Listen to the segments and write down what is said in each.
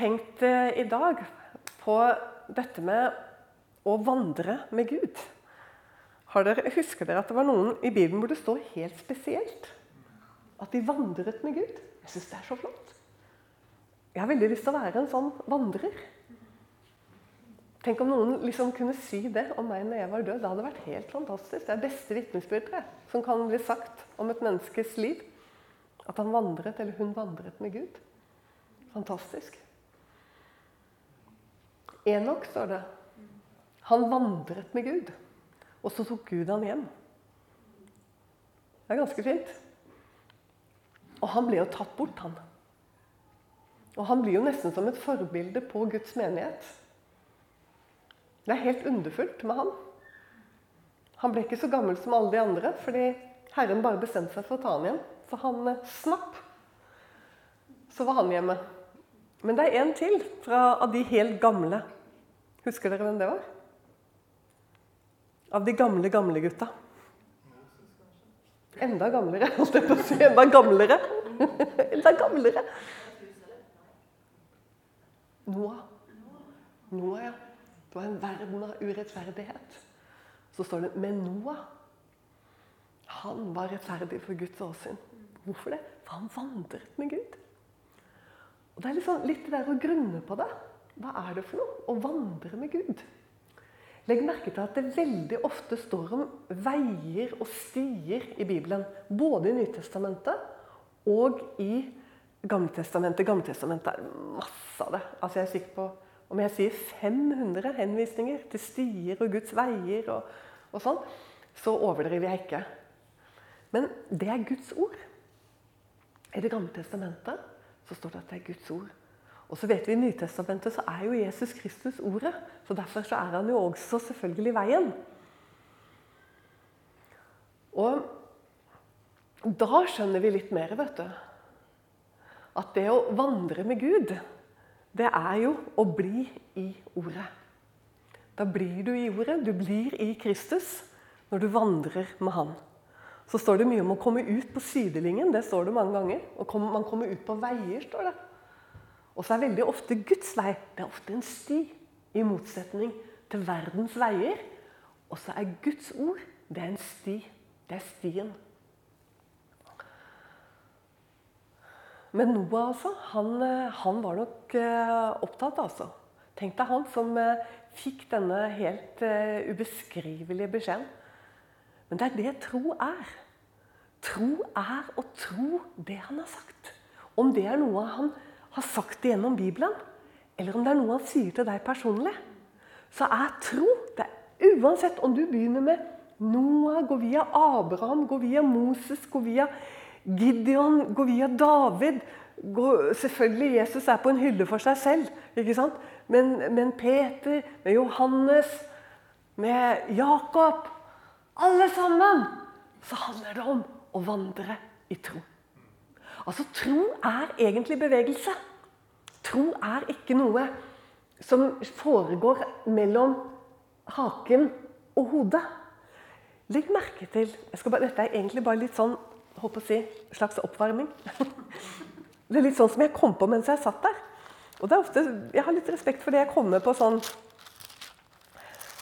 tenkt i dag på dette med å vandre med Gud. Dere, husker dere at det var noen i Bibelen hvor det står helt spesielt? At de vandret med Gud. Jeg syns det er så flott. Jeg har veldig lyst til å være en sånn vandrer. Tenk om noen liksom kunne si det om meg når jeg var død. Det hadde vært helt fantastisk. Det er beste vitnesbyrdet som kan bli sagt om et menneskes liv. At han vandret, eller hun vandret med Gud. Fantastisk. Enok står det. Han vandret med Gud, og så tok Gud han hjem. Det er ganske fint. Og han ble jo tatt bort, han. Og han blir jo nesten som et forbilde på Guds menighet. Det er helt underfullt med han. Han ble ikke så gammel som alle de andre, fordi Herren bare bestemte seg for å ta han hjem. Så han eh, snapp. Så var han hjemme. Men det er en til fra, av de helt gamle. Husker dere hvem det var? Av de gamle, gamle gutta. Enda gamlere, holdt jeg på å si. Enda gamlere. Enda gamlere. Noah. Noah, ja. Det var en verden av urettferdighet. Så står det med Noah. Han var rettferdig for Guds åsyn. Hvorfor det? For han vandret med Gud. Og Det er liksom litt det der å grunne på det. Hva er det for noe? Å vandre med Gud. Legg merke til at det veldig ofte står om veier og stier i Bibelen. Både i Nytestamentet og i Gammeltestamentet. Gammeltestamentet er masse av det. Altså jeg er sikker på Om jeg sier 500 henvisninger til stier og Guds veier og, og sånn, så overdriver jeg ikke. Men det er Guds ord. I Det gamle testamentet så står det at det er Guds ord. Og så vet vi I Nytestamentet så er jo Jesus Kristus ordet. så Derfor så er han jo også selvfølgelig veien. Og da skjønner vi litt mer, vet du. At det å vandre med Gud, det er jo å bli i ordet. Da blir du i ordet. Du blir i Kristus når du vandrer med Han. Så står det mye om å komme ut på sidelinjen. Det står det mange ganger. Og man kommer ut på veier, står det. Og så er veldig ofte Guds vei det er ofte en sti, i motsetning til verdens veier. Og så er Guds ord det er en sti. Det er stien. Men Noah, altså, han, han var nok uh, opptatt, altså. Tenk deg han som uh, fikk denne helt uh, ubeskrivelige beskjeden. Men det er det tro er. Tro er å tro det han har sagt. Om det er noe han har sagt gjennom Bibelen, eller om det er noe han sier til deg personlig, så er tro det er Uansett om du begynner med Noah, går via Abraham, går via Moses, går via Gideon, går via David går, Selvfølgelig Jesus er på en hylle for seg selv, ikke sant? Men, men Peter, med Johannes, med Jakob Alle sammen! Så handler det om å vandre i tro. Altså, Tro er egentlig bevegelse. Tro er ikke noe som foregår mellom haken og hodet. Legg merke til bare, Dette er egentlig bare litt sånn håper å si, slags oppvarming. Det er litt sånn som jeg kom på mens jeg satt der. Og det er ofte, Jeg har litt respekt for det jeg kommer på sånn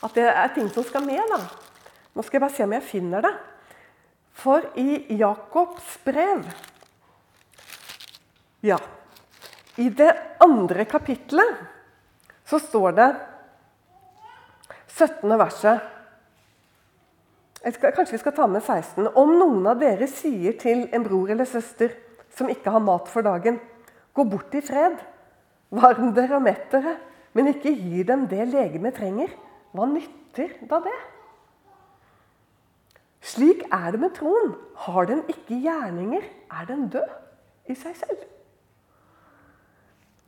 At det er ting som skal med. da. Nå skal jeg bare se om jeg finner det. For i Jakobs brev ja. I det andre kapitlet så står det 17. verset skal, Kanskje vi skal ta med 16. Om noen av dere sier til en bror eller søster som ikke har mat for dagen, gå bort i fred, varm dere og mett dere, men ikke gi dem det legemet trenger, hva nytter da det? Slik er det med troen. Har den ikke gjerninger, er den død i seg selv.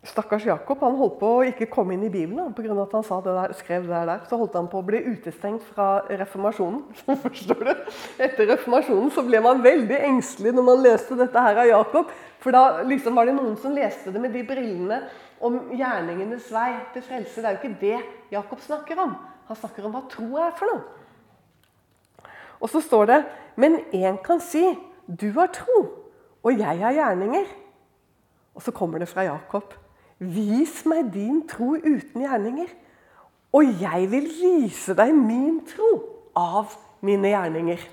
Stakkars Jakob han holdt på å ikke komme inn i Bibelen pga. at han det der, skrev det der. Så holdt han på å bli utestengt fra reformasjonen. Forstår du? Etter reformasjonen så ble man veldig engstelig når man leste dette her av Jakob. For da liksom var det noen som leste det med de brillene om gjerningenes vei til frelse. Det er jo ikke det Jakob snakker om. Han snakker om hva tro er for noe. Og så står det Men én kan si, du har tro, og jeg har gjerninger. Og så kommer det fra Jakob. Vis meg din tro uten gjerninger, og jeg vil vise deg min tro av mine gjerninger.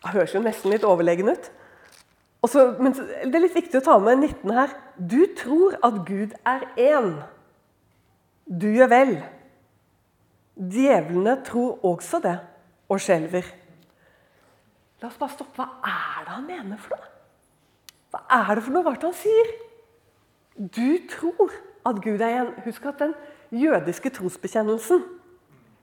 Det høres jo nesten litt overlegen ut. Også, men det er litt viktig å ta med 19 her. Du tror at Gud er én. Du gjør vel. Djevlene tror også det og skjelver. La oss bare stoppe. Hva er det han mener for noe? Hva er det for noe rart han sier? Du tror at Gud er en. Husk at den jødiske trosbekjennelsen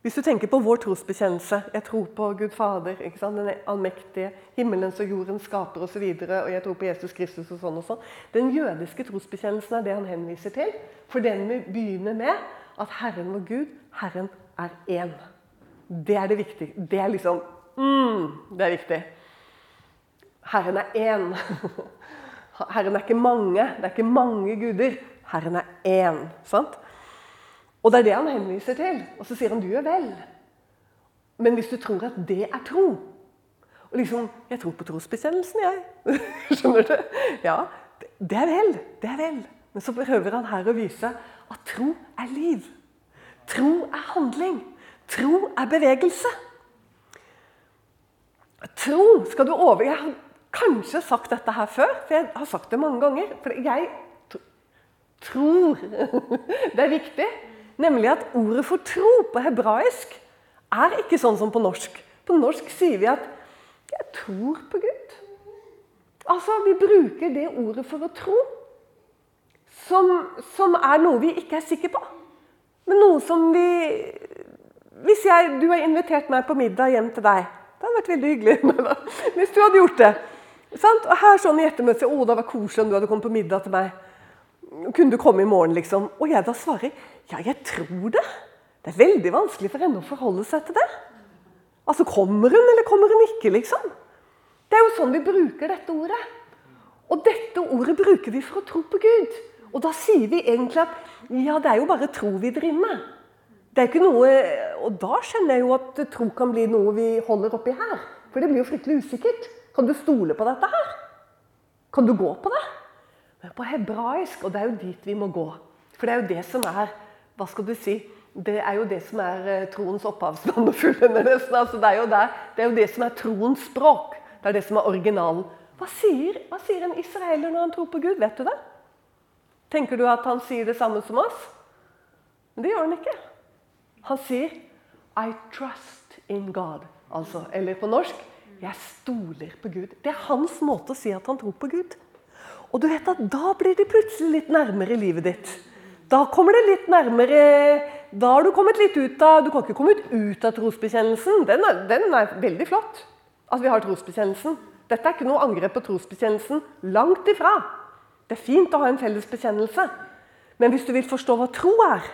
hvis du tenker på vår trosbekjennelse Jeg tror på Gud Fader, den allmektige, himmelens og jordens skaper osv. Og, så og jeg tror på Jesus Kristus og sånn og sånn. Den jødiske trosbekjennelsen er det han henviser til. For den begynner med at Herren vår Gud, Herren er én. Det er det viktige. Det er liksom mm, Det er viktig. Herren er én. Herren er ikke mange. Det er ikke mange guder. Herren er én. Sant? Og det er det han henviser til. Og så sier han 'du gjør vel'. Men hvis du tror at det er tro og liksom, Jeg tror på trosbekjennelsen, jeg. Skjønner du? Ja, det er vel. Det er vel. Men så prøver han her å vise at tro er liv. Tro er handling. Tro er bevegelse. Tro skal du over... Jeg har kanskje sagt dette her før, for jeg har sagt det mange ganger. For jeg tror Det er viktig. Nemlig at ordet for tro på hebraisk er ikke sånn som på norsk. På norsk sier vi at 'jeg tror på Gud'. Altså, Vi bruker det ordet for å tro, som, som er noe vi ikke er sikre på. Men noe som vi Hvis jeg, du har invitert meg på middag hjem til deg Det hadde vært veldig hyggelig hvis du hadde gjort det. Sant? Og her sånn i ettermøtet Å, det var koselig om du hadde kommet på middag til meg. Kunne du komme i morgen, liksom? Og jeg da svarer ja, jeg tror det. Det er veldig vanskelig for henne å forholde seg til det. Altså, Kommer hun, eller kommer hun ikke, liksom? Det er jo sånn vi bruker dette ordet. Og dette ordet bruker vi for å tro på Gud. Og da sier vi egentlig at ja, det er jo bare tro vi driver med. Det er ikke noe, Og da skjønner jeg jo at tro kan bli noe vi holder oppi her. For det blir jo fryktelig usikkert. Kan du stole på dette her? Kan du gå på det? Men på hebraisk, og det er jo dit vi må gå. For det er jo det som er hva skal du si? Det er jo det som er eh, troens opphavsmann og fullender nesten. Altså, det, er jo det er jo det som er troens språk. Det er det som er originalen. Hva sier, hva sier en israeler når han tror på Gud? Vet du det? Tenker du at han sier det samme som oss? Men det gjør han ikke. Han sier 'I trust in God'. Altså, eller på norsk 'Jeg stoler på Gud'. Det er hans måte å si at han tror på Gud. Og du vet at da blir det plutselig litt nærmere livet ditt. Da kommer det litt nærmere Da har du kommet litt ut av Du kan ikke komme ut av trosbekjennelsen. Den er, den er veldig flott at vi har trosbekjennelsen. Dette er ikke noe angrep på trosbekjennelsen. Langt ifra. Det er fint å ha en felles bekjennelse. Men hvis du vil forstå hva tro er,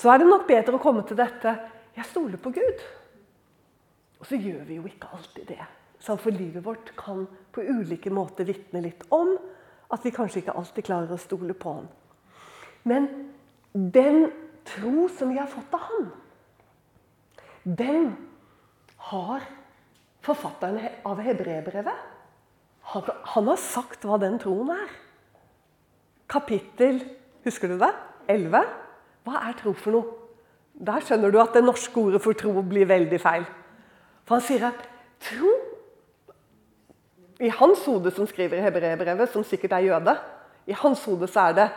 så er det nok bedre å komme til dette Jeg stoler på Gud. Og så gjør vi jo ikke alltid det. For livet vårt kan på ulike måter vitne litt om at vi kanskje ikke alltid klarer å stole på Han. Men den tro som vi har fått av han, den har forfatteren av hebreerbrevet han, han har sagt hva den troen er. Kapittel Husker du det? 11. Hva er tro for noe? Der skjønner du at det norske ordet for tro blir veldig feil. For han sier at tro I hans hode, som skriver i hebreerbrevet, som sikkert er jøde, i hans hode så er det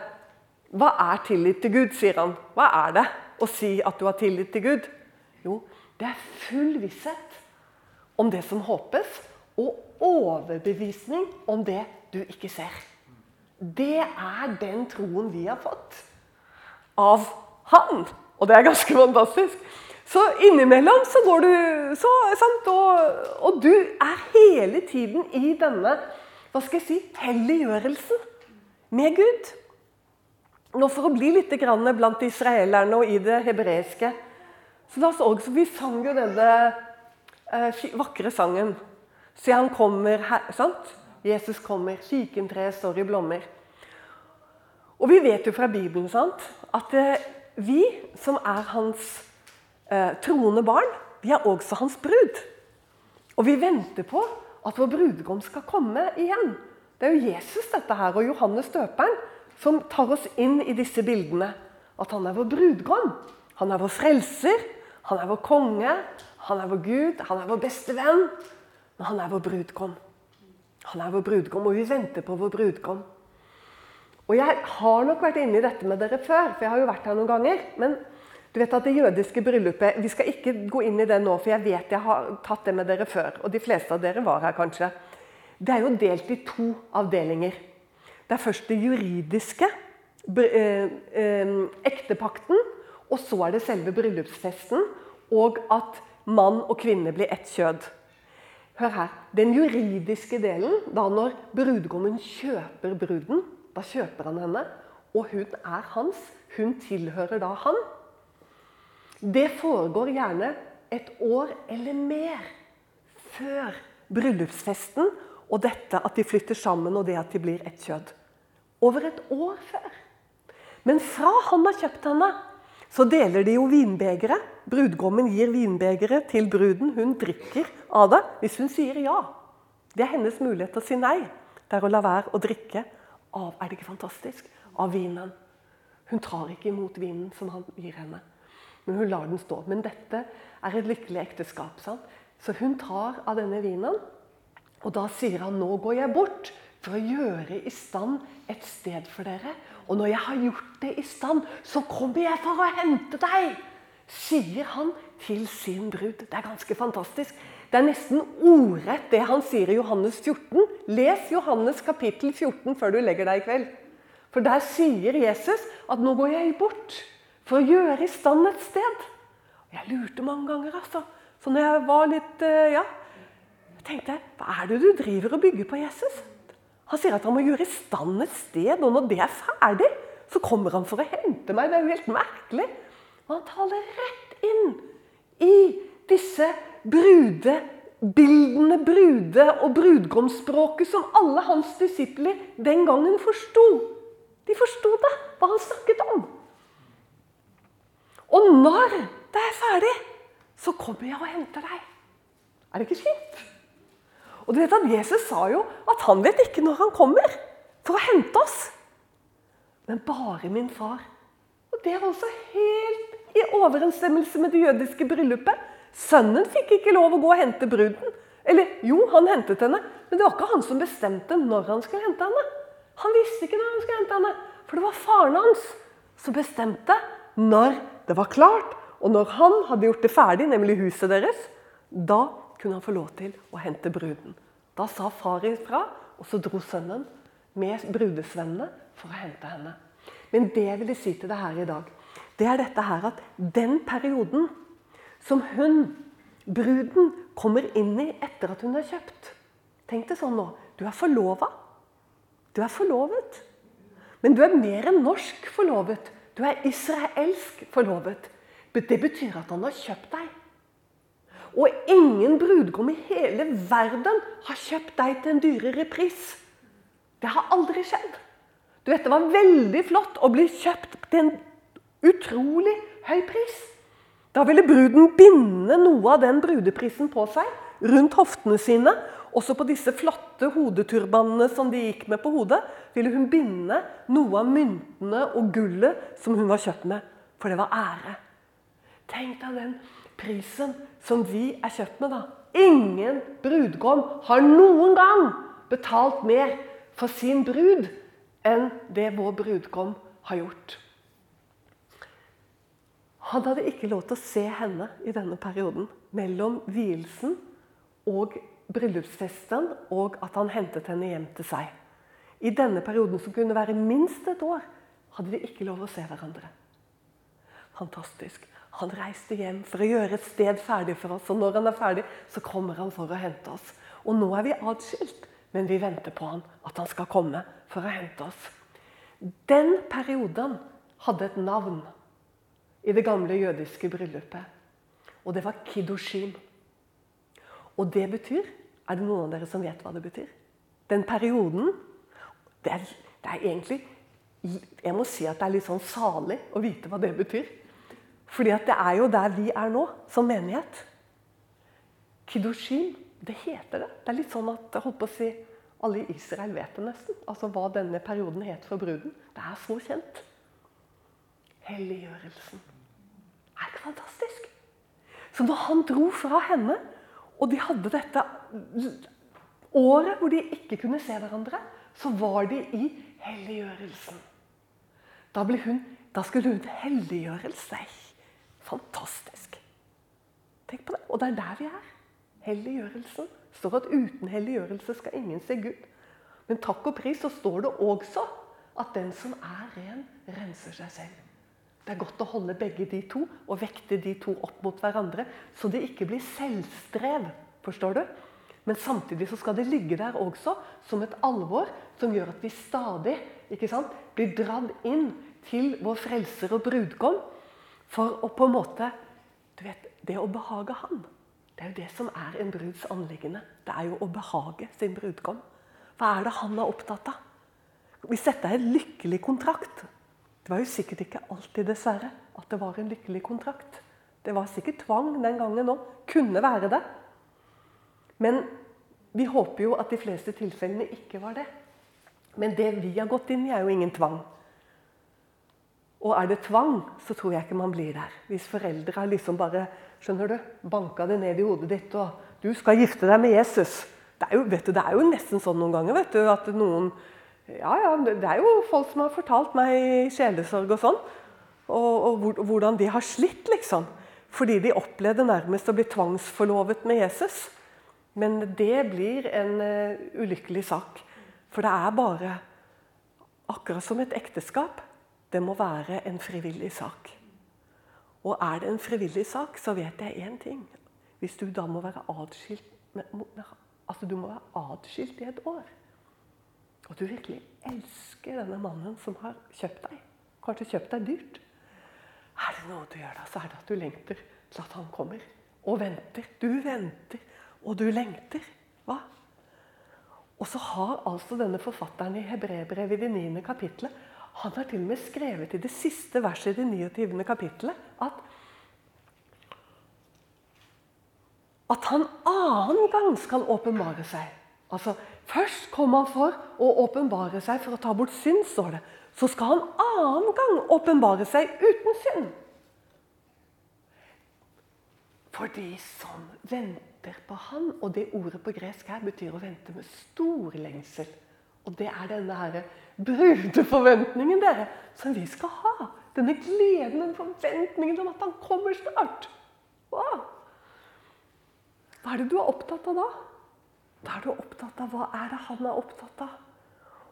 hva er tillit til Gud, sier han. Hva er det å si at du har tillit til Gud? Jo, det er full visshet om det som håpes, og overbevisning om det du ikke ser. Det er den troen vi har fått av Han. Og det er ganske fantastisk. Så innimellom så går du så, sant, og, og, du er hele tiden i denne hva skal jeg si, helliggjørelsen med Gud. Nå For å bli litt blant israelerne og i det hebreiske så da så også, Vi sang jo denne eh, vakre sangen. Se, han kommer her, sant? Jesus kommer, kikentreet står i blommer. Og vi vet jo fra Bibelen sant? at eh, vi som er hans eh, troende barn, vi er også hans brud. Og vi venter på at vår brudgom skal komme igjen. Det er jo Jesus dette her, og Johannes døperen som tar oss inn i disse bildene. At han er vår brudgom. Han er vår frelser. Han er vår konge. Han er vår Gud. Han er vår beste venn. Men han er vår brudgom. Han er vår brudgom, og vi venter på vår brudgom. Og jeg har nok vært inne i dette med dere før, for jeg har jo vært her noen ganger. Men du vet at det jødiske bryllupet Vi skal ikke gå inn i det nå, for jeg vet jeg har tatt det med dere før. Og de fleste av dere var her kanskje. Det er jo delt i to avdelinger. Det er først det juridiske, eh, eh, ektepakten, og så er det selve bryllupsfesten, og at mann og kvinne blir ett kjød. Hør her. Den juridiske delen, da når brudgommen kjøper bruden, da kjøper han henne, og hun er hans, hun tilhører da han. Det foregår gjerne et år eller mer før bryllupsfesten og dette at de flytter sammen og det at de blir ett kjød. Over et år før. Men fra han har kjøpt henne, så deler de jo vinbegeret. Brudgommen gir vinbegeret til bruden. Hun drikker av det hvis hun sier ja. Det er hennes mulighet til å si nei. Det er å la være å drikke av Er det ikke fantastisk? Av vinen. Hun tar ikke imot vinen som han gir henne men hun lar den stå. Men dette er et lykkelig ekteskap. Sant? Så hun tar av denne vinen, og da sier han nå går jeg bort for å gjøre i stand et sted for dere. Og når jeg har gjort det i stand, så kommer jeg for å hente deg, sier han til sin brud. Det er ganske fantastisk. Det er nesten ordrett det han sier i Johannes 14. Les Johannes kapittel 14 før du legger deg i kveld. For der sier Jesus at nå går jeg bort for å gjøre i stand et sted. Jeg lurte mange ganger, altså. Så når jeg var litt eh, Ja. Jeg tenkte Hva er det du driver og bygger på Jesus? Han sier at han må gjøre i stand et sted, og når det er ferdig, så kommer han for å hente meg. Det er jo helt merkelig. Og han taler rett inn i disse brudebildene, brude- og brudgomsspråket som alle hans disipler den gangen forsto. De forsto det, hva han snakket om. Og når det er ferdig, så kommer jeg og henter deg. Er det ikke fint? Og du vet at Jesus sa jo at han vet ikke når han kommer for å hente oss. Men bare min far. Og det er også helt i overensstemmelse med det jødiske bryllupet. Sønnen fikk ikke lov å gå og hente bruden. Eller jo, han hentet henne, men det var ikke han som bestemte når han skulle hente henne. Han visste ikke når han skulle hente henne, for det var faren hans som bestemte når det var klart, og når han hadde gjort det ferdig, nemlig huset deres, da kunne han få lov til å hente bruden. Da sa far ifra, og så dro sønnen med brudesvennene for å hente henne. Men det jeg ville si til deg her i dag, det er dette her at den perioden som hun, bruden, kommer inn i etter at hun er kjøpt Tenk deg sånn nå. Du er forlova. Du er forlovet. Men du er mer enn norsk forlovet. Du er israelsk forlovet. Det betyr at han har kjøpt deg. Og ingen brudgom i hele verden har kjøpt deg til en dyrere pris. Det har aldri skjedd. Du vet, Det var veldig flott å bli kjøpt til en utrolig høy pris. Da ville bruden binde noe av den brudeprisen på seg, rundt hoftene sine, også på disse flotte hodeturbanene som de gikk med på hodet, ville hun binde noe av myntene og gullet som hun var kjøpt med. For det var ære. Tenk deg den prisen som vi er kjøpt med, da. Ingen brudgom har noen gang betalt mer for sin brud enn det vår brudgom har gjort. Han hadde ikke lov til å se henne i denne perioden mellom vielsen og bryllupsfesten og at han hentet henne hjem til seg. I denne perioden, som kunne være minst et år, hadde de ikke lov å se hverandre. Fantastisk. Han reiste hjem for å gjøre et sted ferdig for oss. Og når han er ferdig, så kommer han for å hente oss. Og nå er vi atskilt, men vi venter på han, at han skal komme for å hente oss. Den perioden hadde et navn i det gamle jødiske bryllupet. Og det var kiddushim. Og det betyr Er det noen av dere som vet hva det betyr? Den perioden det er, det er egentlig Jeg må si at det er litt sånn salig å vite hva det betyr. Fordi at det er jo der vi er nå, som menighet. Kiddushim, det heter det. Det er litt sånn at jeg holdt på å si Alle i Israel vet det nesten. Altså hva denne perioden het for bruden. Det er så kjent. Helliggjørelsen. Fantastisk? Så når han dro fra henne, og de hadde dette året hvor de ikke kunne se hverandre, så var de i helliggjørelsen. Da, hun, da skulle hun helliggjøre seg. Fantastisk. Tenk på det. Og det er der vi er. Helliggjørelsen. Det står at uten helliggjørelse skal ingen se Gud. Men takk og pris så står det også at den som er ren, renser seg selv. Det er godt å holde begge de to og vekte de to opp mot hverandre, så det ikke blir selvstrev. Forstår du? Men samtidig så skal det ligge der også som et alvor som gjør at vi stadig sant, blir dratt inn til vår frelser og brudgom for å på en måte du vet, Det å behage Han, det er jo det som er en bruds anliggende. Det er jo å behage sin brudgom. Hva er det han er opptatt av? Hvis dette er en lykkelig kontrakt Det var jo sikkert ikke alltid, dessverre, at det var en lykkelig kontrakt. Det var sikkert tvang den gangen òg. Kunne være det. Men vi håper jo at de fleste tilfellene ikke var det. Men det vi har gått inn i, er jo ingen tvang. Og er det tvang, så tror jeg ikke man blir der. Hvis foreldre har liksom bare skjønner du, banka det ned i hodet ditt og 'Du skal gifte deg med Jesus'. Det er jo, du, det er jo nesten sånn noen ganger vet du, at noen ja, ja, Det er jo folk som har fortalt meg sjelesorg og sånn. Og, og, hvordan de har slitt, liksom. Fordi de opplevde nærmest å bli tvangsforlovet med Jesus. Men det blir en uh, ulykkelig sak. For det er bare Akkurat som et ekteskap. Det må være en frivillig sak. Og er det en frivillig sak, så vet jeg én ting. Hvis du da må være atskilt altså du må være adskilt i et år, og du virkelig elsker denne mannen som har kjøpt deg, kanskje kjøpt deg dyrt Er det noe du gjør da, så er det at du lengter til at han kommer. Og venter. Du venter og du lengter. Hva? Og så har altså denne forfatteren i Hebrebrevet i det 9. kapittelet han har til og med skrevet i det siste verset i det 29. kapittelet at at han annen gang skal åpenbare seg. Altså, Først kom han for å åpenbare seg for å ta bort synd, står det. Så skal han annen gang åpenbare seg uten synd. For de som venter på Han. Og det ordet på gresk her betyr å vente med stor lengsel. Og det er denne her brudeforventningen dere, som vi skal ha. Denne gleden, den forventningen om at han kommer snart. Wow. Hva er det du er opptatt av da? Da er du opptatt av hva er det han er opptatt av.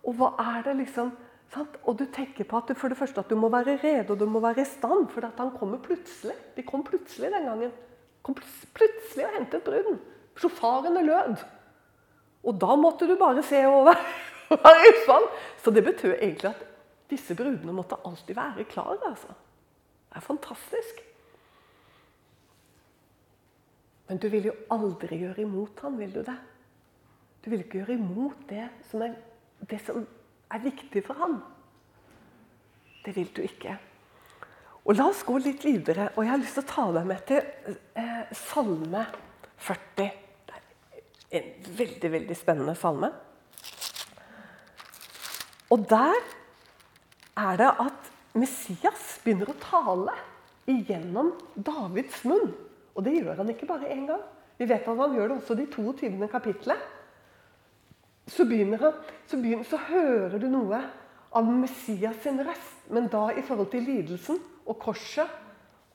Og hva er det liksom sant? Og du tenker på at du, for det første at du må være rede og du må være i stand, for at han kommer plutselig. De kom plutselig den gangen kom plutselig og hentet bruden. Sjofarene lød. Og da måtte du bare se over. Så det betød egentlig at disse brudene måtte alltid være klare. Altså. Det er fantastisk. Men du vil jo aldri gjøre imot ham, vil du det? Du vil ikke gjøre imot det som er, det som er viktig for ham. Det vil du ikke. Og La oss gå litt videre. og Jeg har lyst til å ta deg med til eh, Salme 40. Det er en veldig, veldig spennende salme. Og der er det at Messias begynner å tale igjennom Davids munn. Og det gjør han ikke bare én gang. Vi vet at han gjør det også de 22. kapitlet. Så, begynner han, så, begynner, så hører du noe av Messias sin rest, men da i forhold til lidelsen og korset.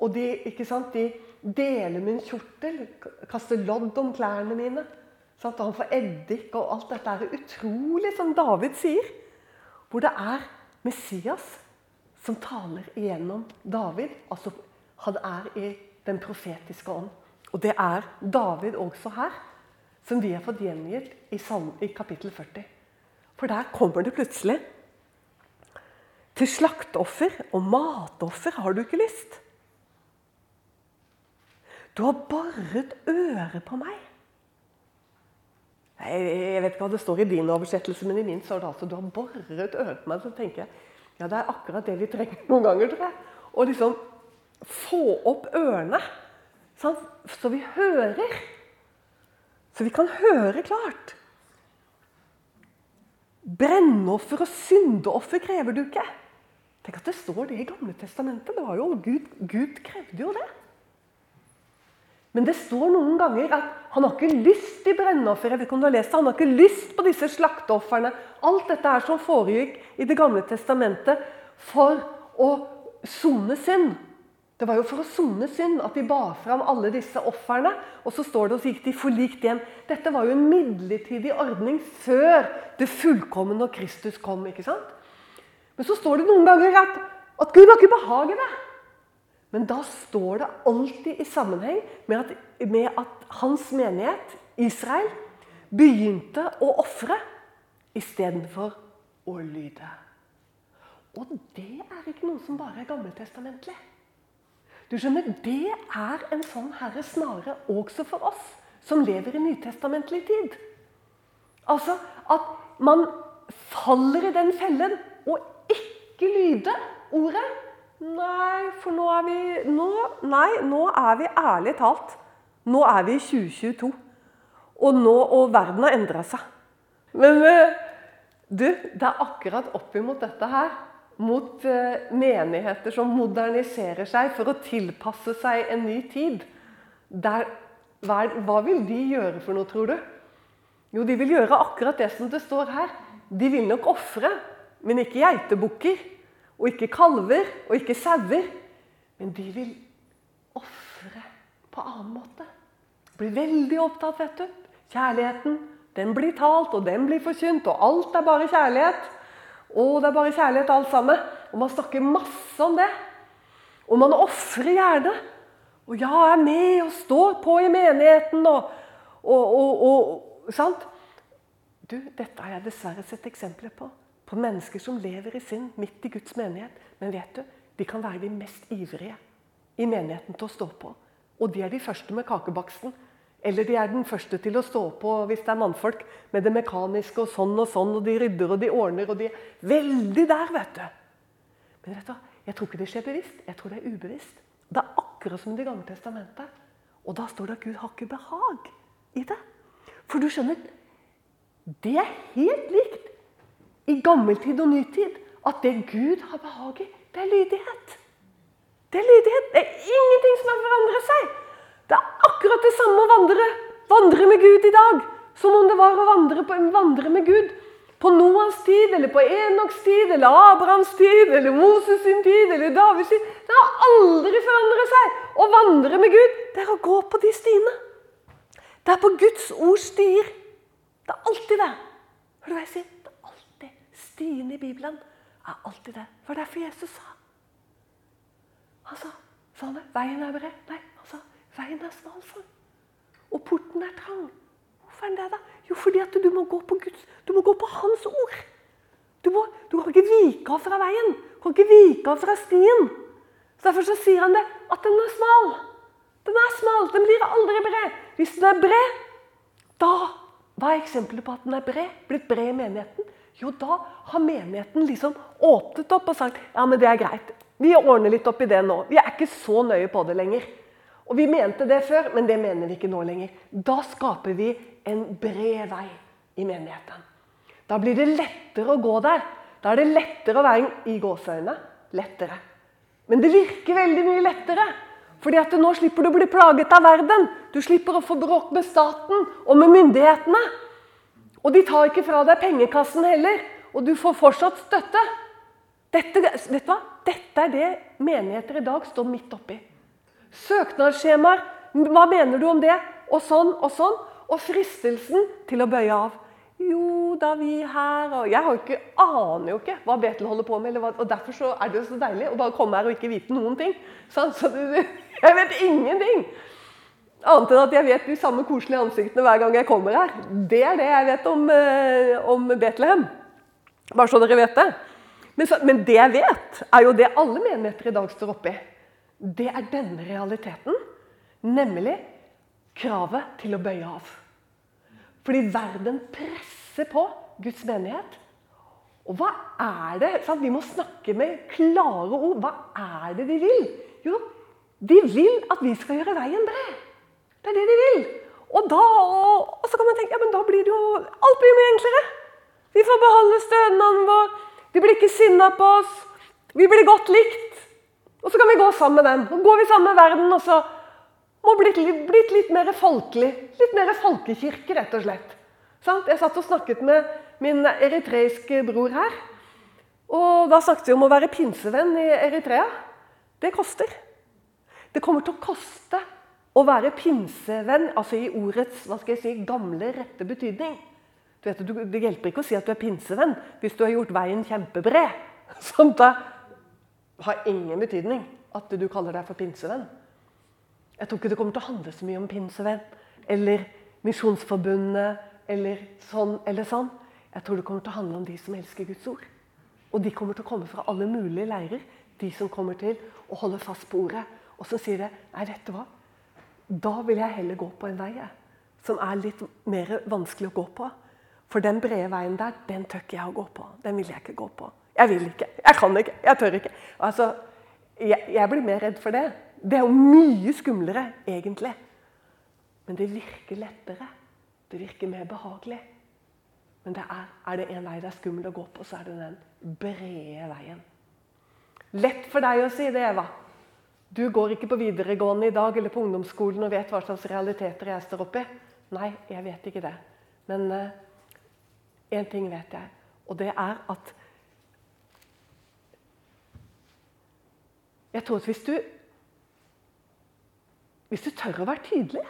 Og de, ikke sant, de deler min kjortel, kaster lodd om klærne mine. Sant? Han får eddik og alt dette er utrolig, som David sier. Hvor det er Messias som taler igjennom David. Altså, han er i den profetiske ånd. Og det er David også her, som vi har fått gjengitt i, i kapittel 40. For der kommer det plutselig til slakteoffer og matoffer har du ikke lyst. Du har boret øret på meg. Jeg vet ikke hva det står i din oversettelse, men i min står det altså du har boret øret på meg. Så tenker jeg ja, det er akkurat det vi trenger noen ganger, tror jeg. Å liksom få opp ørene, så vi hører. Så vi kan høre klart. Brennoffer og syndeoffer krever du ikke. Tenk at det står det i Gamle Testamentet. Det var jo, Gud, Gud krevde jo det. Men det står noen ganger at han har ikke lyst i brennoffer. Jeg vet ikke om du har lest det, Han har ikke lyst på disse slakteofrene. Alt dette her som foregikk i Det gamle testamentet for å sone synd. Det var jo for å sone synd at de ba fram alle disse ofrene. Og så står det og så gikk de forlikt hjem. Dette var jo en midlertidig ordning før det fullkomne når Kristus kom. ikke sant? Men så står det noen ganger at, at Gud har ikke behag i det. Men da står det alltid i sammenheng med at, med at hans menighet, Israel, begynte å ofre istedenfor å lyde. Og det er ikke noe som bare er gammeltestamentlig. Du skjønner, Det er en sånn herre snare også for oss som lever i nytestamentlig tid. Altså at man faller i den fellen og ikke lyder ordet. Nei, for nå er vi nå, Nei, nå er vi ærlig talt Nå er vi i 2022. Og, nå, og verden har endra seg. Men du, det er akkurat oppimot dette her mot eh, menigheter som moderniserer seg for å tilpasse seg en ny tid. Der, hva, hva, vil de gjøre for noe, tror du? Jo, de vil gjøre akkurat det som det står her. De vil nok ofre, men ikke geitebukker. Og ikke kalver og ikke sauer. Men de vil ofre på annen måte. Blir veldig opptatt, vet du. Kjærligheten, den blir talt, og den blir forkynt, og alt er bare kjærlighet. Å, det er bare kjærlighet alt sammen. Og man snakker masse om det. Og man ofrer gjerne. Og ja, er med og står på i menigheten og, og, og, og Sant? Du, dette har jeg dessverre sett eksempler på. På mennesker som lever i synd midt i Guds menighet. Men vet du, de kan være de mest ivrige i menigheten til å stå på. Og de er de første med kakebaksten. Eller de er den første til å stå på hvis det er mannfolk med det mekaniske og sånn og sånn, og de rydder og de ordner, og de er veldig der, vet du. Men vet du, jeg tror ikke det skjer bevisst, jeg tror det er ubevisst. Det er akkurat som i Det gamle testamentet. Og da står det at Gud har ikke behag i det. For du skjønner, det er helt likt i gammeltid og nytid at det Gud har behag i, det er lydighet. Det er lydighet. Det er ingenting som har forandret seg. Det er akkurat det samme å vandre, vandre med Gud i dag som om det var å vandre, på, vandre med Gud på Noas tid, eller på Enoks tid, eller Abrahams tid, eller Moses sin tid, eller Davids tid. Det har aldri forandret seg. Å vandre med Gud, det er å gå på de stiene. Det er på Guds ord stier. Det er alltid det. Hør du hva jeg sier? Det er alltid Stiene i Bibelen er alltid det. Det var derfor Jesus sa. Han sa sånn, veien er bred. Nei, Veien er smal, for, Og porten er trang. Hvorfor er den det, da? Jo, fordi at du må gå på Guds Du må gå på Hans ord. Du, må, du kan ikke vike av fra veien. Du kan ikke vike av fra stien. Så Derfor så sier han det, at den er smal. Den er smal. Den blir aldri bred. Hvis den er bred, da Hva er eksempelet på at den er bred? Blitt bred i menigheten? Jo, da har menigheten liksom åpnet opp og sagt ja, men det er greit. Vi ordner litt opp i det nå. Vi er ikke så nøye på det lenger. Og Vi mente det før, men det mener vi ikke nå lenger. Da skaper vi en bred vei i menigheten. Da blir det lettere å gå der. Da er det lettere å være i gåseøynene. Lettere. Men det virker veldig mye lettere. Fordi at nå slipper du å bli plaget av verden. Du slipper å få bråk med staten og med myndighetene. Og de tar ikke fra deg pengekassen heller. Og du får fortsatt støtte. Dette, vet du hva? Dette er det menigheter i dag står midt oppi. Søknadsskjemaer. Hva mener du om det? Og sånn og sånn. Og fristelsen til å bøye av. Jo, da vi her og Jeg ikke, aner jo ikke hva Betel holder på med. Hva, og Derfor så er det jo så deilig å bare komme her og ikke vite noen ting. Sånn, så det, jeg vet ingenting! Annet enn at jeg vet de samme koselige ansiktene hver gang jeg kommer her. Det er det jeg vet om, eh, om Betlehem. Bare så dere vet det. Men, så, men det jeg vet, er jo det alle menigheter i dag står oppi det er denne realiteten. Nemlig kravet til å bøye av. Fordi verden presser på Guds menighet. Og hva er det? Sant? Vi må snakke med klare ord. Hva er det de vil? Jo, de vil at vi skal gjøre veien bred. Det er det de vil. Og da og så kan man tenke ja, men da blir det jo Alt blir mye enklere. Vi får beholde stønaden vår. De blir ikke sinna på oss. Vi blir godt likt. Og så kan vi gå sammen med dem. Og går vi sammen med verden, og så må blitt, blitt litt mer folkelig. Litt mer folkekirke, rett og slett. Jeg satt og snakket med min eritreiske bror her. Og da snakket vi om å være pinsevenn i Eritrea. Det koster. Det kommer til å koste å være pinsevenn, altså i ordets hva skal jeg si, gamle, rette betydning. Du vet, det hjelper ikke å si at du er pinsevenn hvis du har gjort veien kjempebred. Sånn da har ingen betydning at du kaller deg for pinsevenn. Jeg tror ikke det kommer til å handle så mye om pinsevenn eller Misjonsforbundet eller sånn eller sånn. Jeg tror det kommer til å handle om de som elsker Guds ord. Og de kommer til å komme fra alle mulige leirer. De som kommer til å holde fast på ordet. Og så sier det Nei, dette hva? Da vil jeg heller gå på en vei som er litt mer vanskelig å gå på. For den brede veien der, den tør ikke jeg å gå på. Den vil jeg ikke gå på. Jeg vil ikke. Jeg kan ikke. Jeg tør ikke. Altså, jeg, jeg blir mer redd for det. Det er jo mye skumlere, egentlig. Men det virker lettere. Det virker mer behagelig. Men det er, er det en vei det er skummel å gå på, så er det den brede veien. Lett for deg å si det, Eva. Du går ikke på videregående i dag eller på ungdomsskolen og vet hva slags realiteter jeg står oppi. Nei, jeg vet ikke det. Men uh, ting vet jeg, og det er at Jeg tror at hvis du Hvis du tør å være tydelig,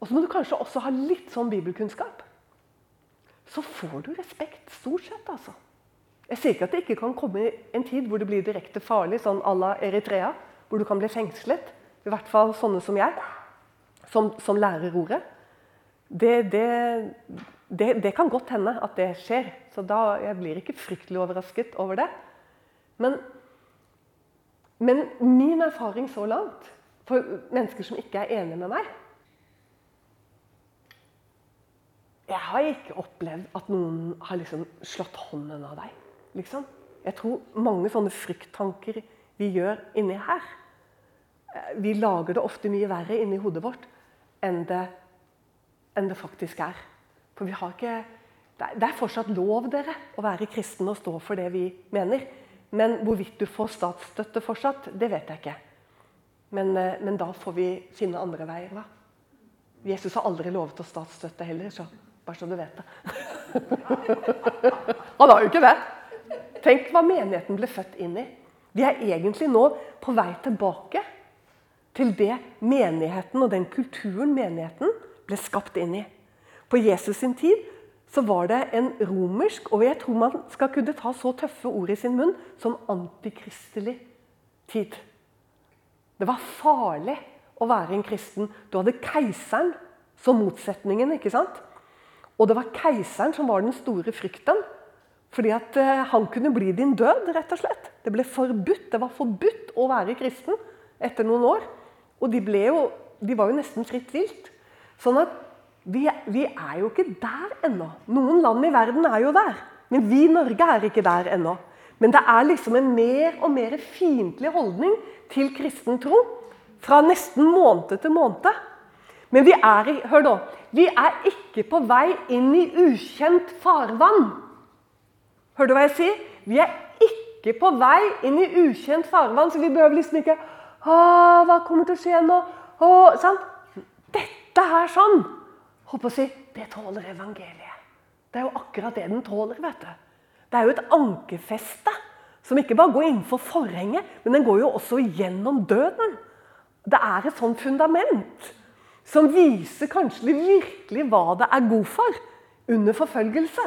og så må du kanskje også ha litt sånn bibelkunnskap, så får du respekt stort sett, altså. Jeg sier ikke at det ikke kan komme en tid hvor det blir direkte farlig, sånn à la Eritrea, hvor du kan bli fengslet. I hvert fall sånne som jeg, som, som lærer ordet. Det, det, det, det, kan godt hende at det skjer. Så da, jeg blir ikke fryktelig overrasket over det. Men, men min erfaring så langt, for mennesker som ikke er enige med meg Jeg har ikke opplevd at noen har liksom slått hånden av deg. Liksom. Jeg tror mange sånne frykttanker vi gjør inni her eh, Vi lager det ofte mye verre inni hodet vårt enn det, enn det faktisk er. For vi har ikke Det er fortsatt lov dere, å være kristen og stå for det vi mener. Men hvorvidt du får statsstøtte fortsatt, det vet jeg ikke. Men, eh, men da får vi finne andre veier. da. Jesus har aldri lovet oss statsstøtte heller, så bare så du vet det. Han har jo ikke det. Tenk hva menigheten ble født inn i. Vi er egentlig nå på vei tilbake til det menigheten og den kulturen menigheten ble skapt inn i. På Jesus sin tid så var det en romersk, og jeg tror man skal kunne ta så tøffe ord i sin munn, som antikristelig tid. Det var farlig å være en kristen. Du hadde keiseren som motsetningen. ikke sant? Og det var keiseren som var den store frykten. Fordi at uh, han kunne bli din død, rett og slett. Det ble forbudt. Det var forbudt å være kristen etter noen år. Og de, jo, de var jo nesten fritt vilt. Sånn at vi, vi, er jo ikke der ennå. Noen land i verden er jo der. Men vi i Norge er ikke der ennå. Men det er liksom en mer og mer fiendtlig holdning til kristen tro. Fra nesten måned til måned. Men vi er, hør nå, vi er ikke på vei inn i ukjent farvann. Hører du hva jeg sier? Vi er ikke på vei inn i ukjent farvann, så vi behøver liksom ikke Hva kommer til å skje nå? Å, sånn. Dette er sånn Håper å si, Det tåler evangeliet. Det er jo akkurat det den tåler. vet du. Det er jo et ankerfeste som ikke bare går innenfor forhenget, men den går jo også gjennom døden. Det er et sånt fundament som viser kanskje virkelig hva det er god for under forfølgelse.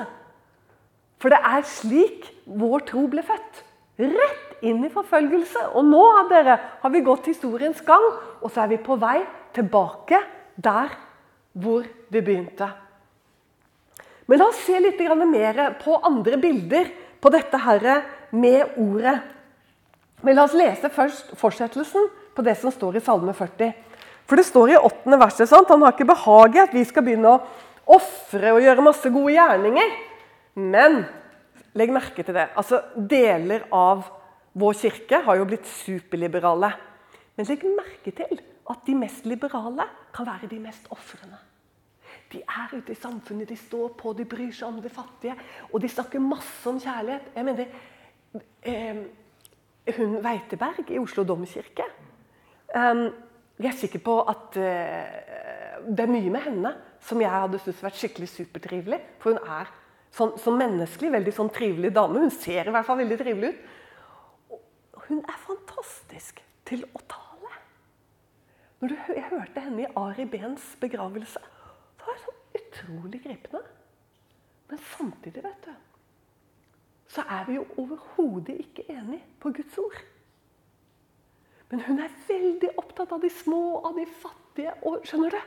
For det er slik vår tro ble født. Rett inn i forfølgelse. Og nå dere, har vi gått historiens gang, og så er vi på vei tilbake der hvor vi begynte. Men la oss se litt mer på andre bilder på dette her med ordet. Men la oss lese først fortsettelsen på det som står i Salme 40. For det står i åttende verset sant? han har ikke behag i at vi skal begynne å ofre og gjøre masse gode gjerninger. Men legg merke til det. altså Deler av vår kirke har jo blitt superliberale. Men legg merke til at de mest liberale kan være de mest ofrende. De er ute i samfunnet, de står på, de bryr seg om de fattige. Og de snakker masse om kjærlighet. Jeg mener, eh, hun Weiteberg i Oslo domkirke eh, Jeg er sikker på at eh, det er mye med henne som jeg hadde syntes vært skikkelig supertrivelig. For hun er sånn, som menneskelig veldig sånn trivelig dame. Hun ser i hvert fall veldig trivelig ut. Og hun er fantastisk til å tale. Når du, jeg hørte henne i Ari Behns begravelse, så var det sånn utrolig gripende. Men samtidig, vet du, så er vi jo overhodet ikke enige på Guds ord. Men hun er veldig opptatt av de små, av de fattige. og skjønner du?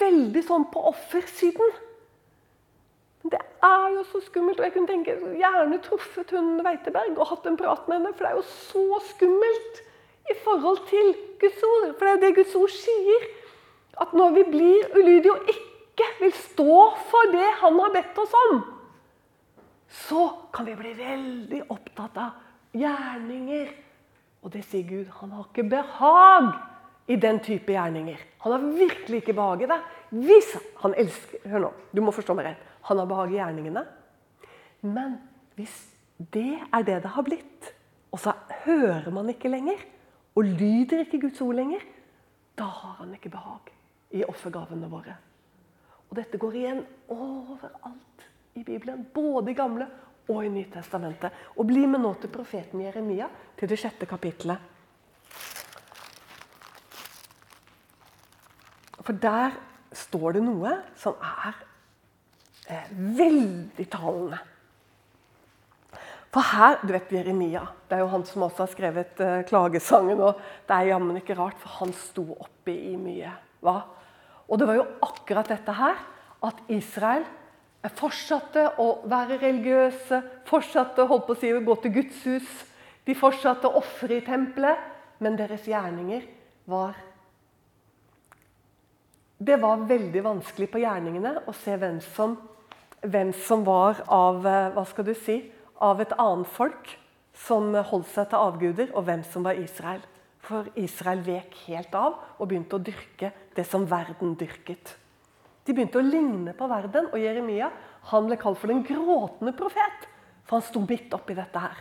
Veldig sånn på offersiden. Det er jo så skummelt. og Jeg kunne tenke, gjerne truffet hun Weiteberg og hatt en prat med henne. For det er jo så skummelt i forhold til Guds ord. For det er jo det Guds ord sier. At når vi blir ulydige og ikke vil stå for det Han har bedt oss om, så kan vi bli veldig opptatt av gjerninger. Og det sier Gud. Han har ikke behag i den type gjerninger. Han har virkelig ikke behag i det. Hvis han elsker Hør nå, du må forstå meg rett. Han har behag i gjerningene. Men hvis det er det det har blitt, og så hører man ikke lenger, og lyder ikke Guds ord lenger, da har han ikke behag i offergavene våre. Og dette går igjen overalt i Bibelen, både i Gamle og i Nytestamentet. Og bli med nå til profeten Jeremia, til det sjette kapittelet. For der står det noe som er eh, veldig talende. For her, du vet Jeremia, det er jo han som også har skrevet eh, klagesangen. og Det er jammen ikke rart, for han sto oppi i mye. Hva? Og det var jo akkurat dette her, at Israel fortsatte å være religiøse, fortsatte holdt på å si, å gå til Guds hus. De fortsatte å ofre i tempelet, men deres gjerninger var Det var veldig vanskelig på gjerningene å se hvem som, hvem som var av eh, hva skal du si, av et annet folk som holdt seg til avguder, og hvem som var Israel. For Israel vek helt av og begynte å dyrke det som verden dyrket. De begynte å ligne på verden, og Jeremia han ble kalt for den gråtende profet. For han sto midt oppi dette her.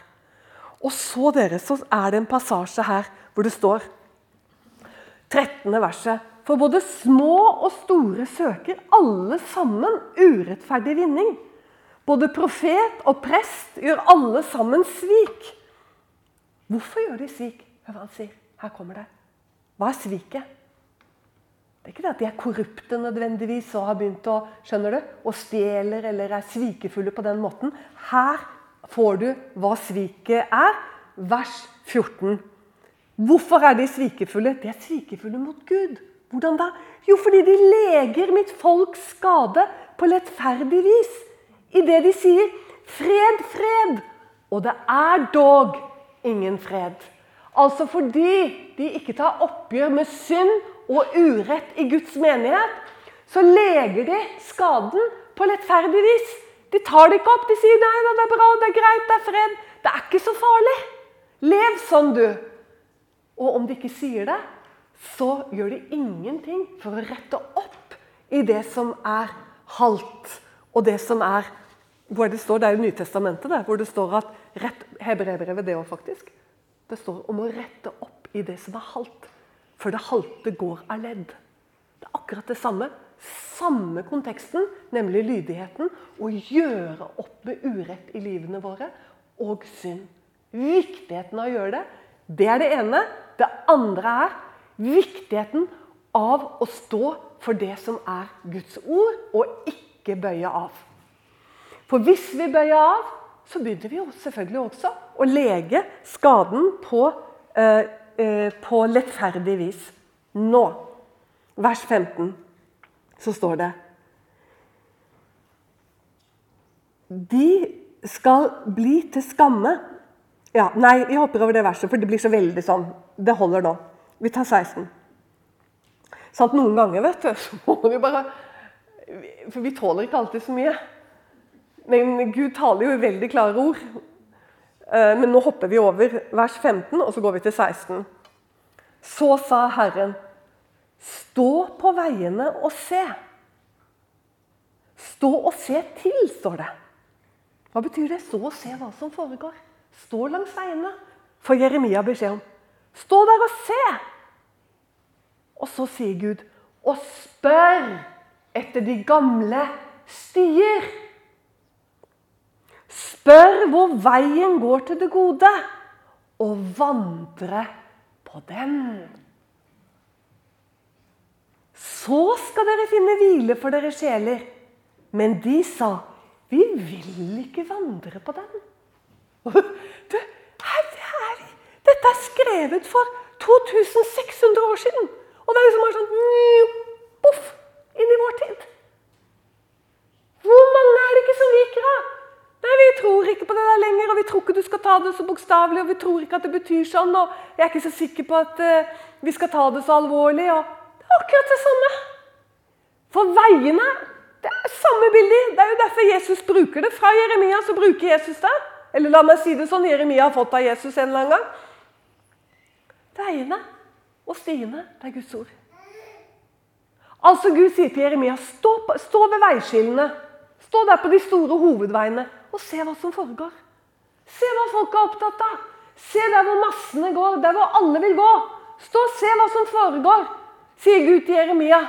Og så dere, så er det en passasje her hvor det står 13. verset. For både små og store søker alle sammen urettferdig vinning. Både profet og prest gjør alle sammen svik. Hvorfor gjør de svik? Hør hva han sier. Her kommer det. Hva er sviket? Det er ikke det at de er korrupte nødvendigvis og har begynt å skjønner du, og stjeler eller er svikefulle på den måten. Her får du hva sviket er. Vers 14. Hvorfor er de svikefulle? De er svikefulle mot Gud. Hvordan da? Jo, fordi de leger mitt folks skade på lettferdig vis. I det de sier 'fred, fred'. Og det er dog ingen fred. Altså fordi de ikke tar oppgjør med synd og urett i Guds menighet, så leger de skaden på lettferdig vis. De tar det ikke opp. De sier 'nei, det er bra, det er greit, det er fred'. Det er ikke så farlig. Lev sånn, du. Og om de ikke sier det, så gjør de ingenting for å rette opp i det som er halt, og det som er hvor det står, Det er jo Nytestamentet det, hvor det står at rett, Hebrevet, det òg, faktisk. Det står om å rette opp i det som er halvt. For det halte går av ledd. Det er akkurat det samme. Samme konteksten, nemlig lydigheten. Å gjøre opp med urett i livene våre og synd. Viktigheten av å gjøre det, det er det ene. Det andre er viktigheten av å stå for det som er Guds ord, og ikke bøye av. For hvis vi bøyer av, så begynner vi jo selvfølgelig også å lege skaden på eh, Eh, på lettferdig vis. Nå, vers 15, så står det De skal bli til skamme. Ja, nei, vi hopper over det verset, for det blir så veldig sånn. Det holder nå. Vi tar 16. Sånn noen ganger, vet du, så må vi bare For vi tåler ikke alltid så mye. Men Gud taler jo i veldig klare ord. Eh, men nå hopper vi over vers 15, og så går vi til 16. Så sa Herren, stå på veiene og se. Stå og se til, står det. Hva betyr det? Stå og se hva som foregår. Stå langs veiene, får Jeremia beskjed om. Stå der og se! Og så sier Gud, og spør etter de gamle stier. Spør hvor veien går til det gode, og vandre på den. Så skal dere finne hvile for dere sjeler. Men de sa, vi vil ikke vandre på den. Du, her, her, dette er skrevet for 2600 år siden. Og det er liksom bare sånn poff, inn i vår tid. Hvor mange er det ikke som liker det? Nei, Vi tror ikke på det der lenger, og vi tror ikke du skal ta det så bokstavelig. Og vi tror ikke at det betyr sånn, og jeg er ikke så sikker på at uh, vi skal ta det så alvorlig. og Det er akkurat det samme. For veiene det er samme bilde. Det er jo derfor Jesus bruker det. Fra Jeremia så bruker Jesus det. Eller la meg si det sånn, Jeremia har fått av Jesus en eller annen gang. Veiene og stiene, det er Guds ord. Altså Gud sier til Jeremia, stå, stå ved veiskillene. Stå der på de store hovedveiene og se hva som foregår. Se hva folk er opptatt av. Se der hvor massene går, der hvor alle vil gå. Stå og se hva som foregår, sier Gud til Jeremia.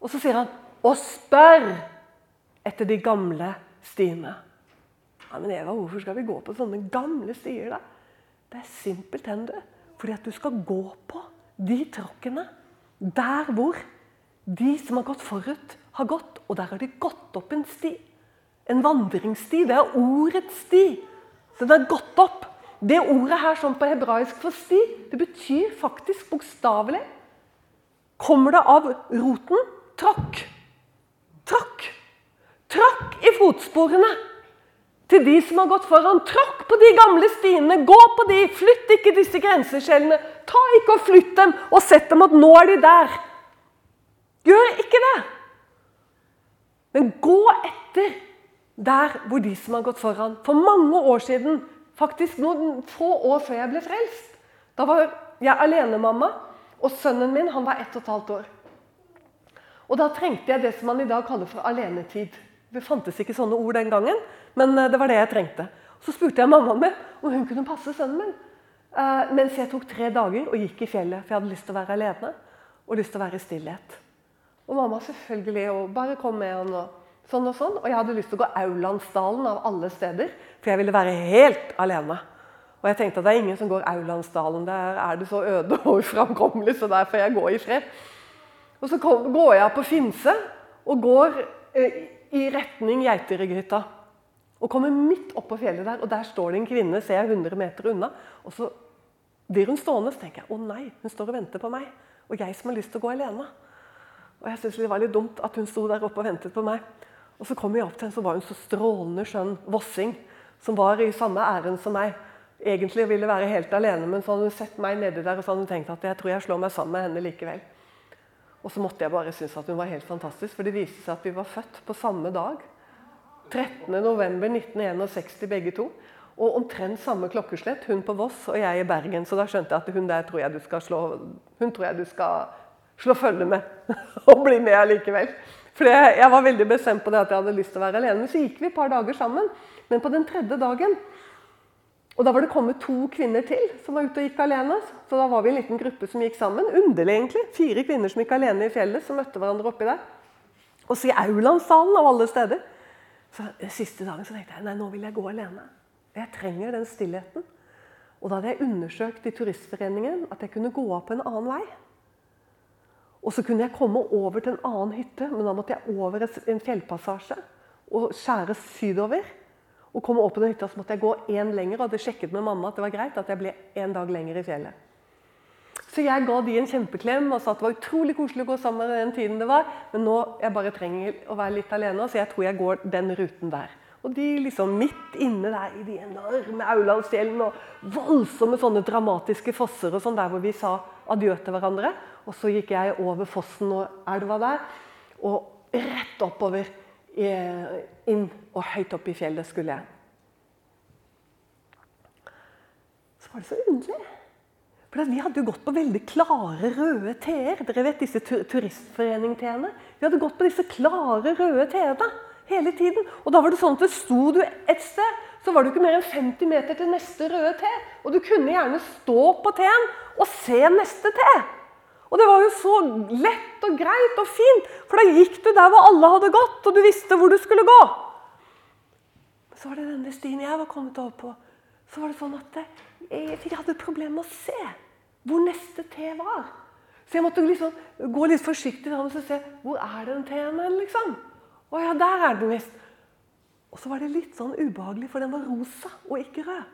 Og så sier han, og spør etter de gamle stiene. Ja, Men Eva, hvorfor skal vi gå på sånne gamle stier, da? Det er simpelthen det. Fordi at du skal gå på de tråkkene der hvor de som har gått forut, har gått. Og der har de gått opp en sti. En vandringssti. Det er ordets sti. Den har gått opp. Det ordet her sånn på hebraisk for sti, det betyr faktisk bokstavelig Kommer det av roten tråkk. Tråkk. Tråkk i fotsporene til de som har gått foran. Tråkk på de gamle stiene. Gå på de. Flytt ikke disse grenseskjellene. Ta ikke og flytt dem og sett dem at nå er de der. Gjør ikke det. Men gå etter der hvor de som har gått foran. For mange år siden, faktisk noen få år før jeg ble frelst, da var jeg alenemamma, og sønnen min han var ett og et halvt år. Og da trengte jeg det som man i dag kaller for alenetid. Det fantes ikke sånne ord den gangen, men eh, det var det jeg trengte. Så spurte jeg mammaen min om hun kunne passe sønnen min. Uh, mens jeg tok tre dager og gikk i fjellet, for jeg hadde lyst til å være alene. Og lyst til å være i stillhet. Og mamma selvfølgelig, og bare kom med han og sånn og sånn. Og jeg hadde lyst til å gå Aulandsdalen av alle steder, for jeg ville være helt alene. Og jeg tenkte at det er ingen som går Aulandsdalen. Der er det så øde og uframkommelig, så der får jeg gå i fred. Og så går jeg på Finse og går eh, i retning Geiterygghytta. Og kommer midt opp på fjellet der, og der står det en kvinne ser jeg 100 meter unna. Og så blir hun stående, så tenker jeg å nei, hun står og venter på meg. Og jeg som har lyst til å gå alene. Og jeg syns det var litt dumt at hun sto der oppe og ventet på meg. Og så kom jeg opp til henne, så var hun så strålende skjønn vossing. Som var i samme ærend som meg. Egentlig ville være helt alene, men så hadde hun sett meg nedi der og så hadde hun tenkt at jeg tror jeg slår meg sammen med henne likevel. Og så måtte jeg bare synes at hun var helt fantastisk, for det viste seg at vi var født på samme dag. 13.11.1961 begge to. Og omtrent samme klokkeslett. Hun på Voss og jeg i Bergen. Så da skjønte jeg at hun der tror jeg du skal slå, hun tror jeg du skal slå følge med. og bli med allikevel. For jeg var veldig bestemt på det at jeg hadde lyst til å være alene. Men så gikk vi et par dager sammen. Men på den tredje dagen og Da var det kommet to kvinner til som var ute og gikk alene. Så da var vi en liten gruppe som gikk sammen. Underlig, egentlig. Fire kvinner som gikk alene i fjellet, som møtte hverandre oppi der. Og så i Aulandssalen, av alle steder. Så den Siste dagen så tenkte jeg nei, nå vil jeg gå alene. Jeg trenger den stillheten. Og da hadde jeg undersøkt i Turistforeningen at jeg kunne gå av på en annen vei. Og så kunne jeg komme over til en annen hytte, men da måtte jeg over en fjellpassasje og skjære sydover og komme opp på den hytta, så måtte jeg gå én lenger. Og hadde sjekket med mamma at det var greit at jeg ble en dag lenger i fjellet. Så jeg ga de en kjempeklem og sa at det var utrolig koselig å gå sammen med den tiden det var. Men nå jeg bare trenger å være litt alene, så jeg tror jeg går den ruten der. Og de liksom midt inne der i de enorme Aulandsfjellene og voldsomme sånne dramatiske fosser og sånn der hvor vi sa adjø til hverandre. Og så gikk jeg over fossen og elva der, og rett oppover inn og høyt opp i fjellet skulle jeg. Så var det så underlig. For Vi hadde jo gått på veldig klare, røde teer. Dere vet disse tur turistforening-teene? Vi hadde gått på disse klare, røde teene hele tiden. Og da var det sånn at sto du et sted, så var det ikke mer enn 50 meter til neste røde te. Og du kunne gjerne stå på teen og se neste te. Og det var jo så lett og greit og fint, for da gikk du der hvor alle hadde gått, og du visste hvor du skulle gå. Så var det denne stien jeg var kommet over på. Så var det sånn at jeg hadde problemer med å se hvor neste T var. Så jeg måtte liksom gå litt forsiktig og se hvor er den teen liksom. Å ja, der er den visst. Og så var det litt sånn ubehagelig, for den var rosa og ikke rød.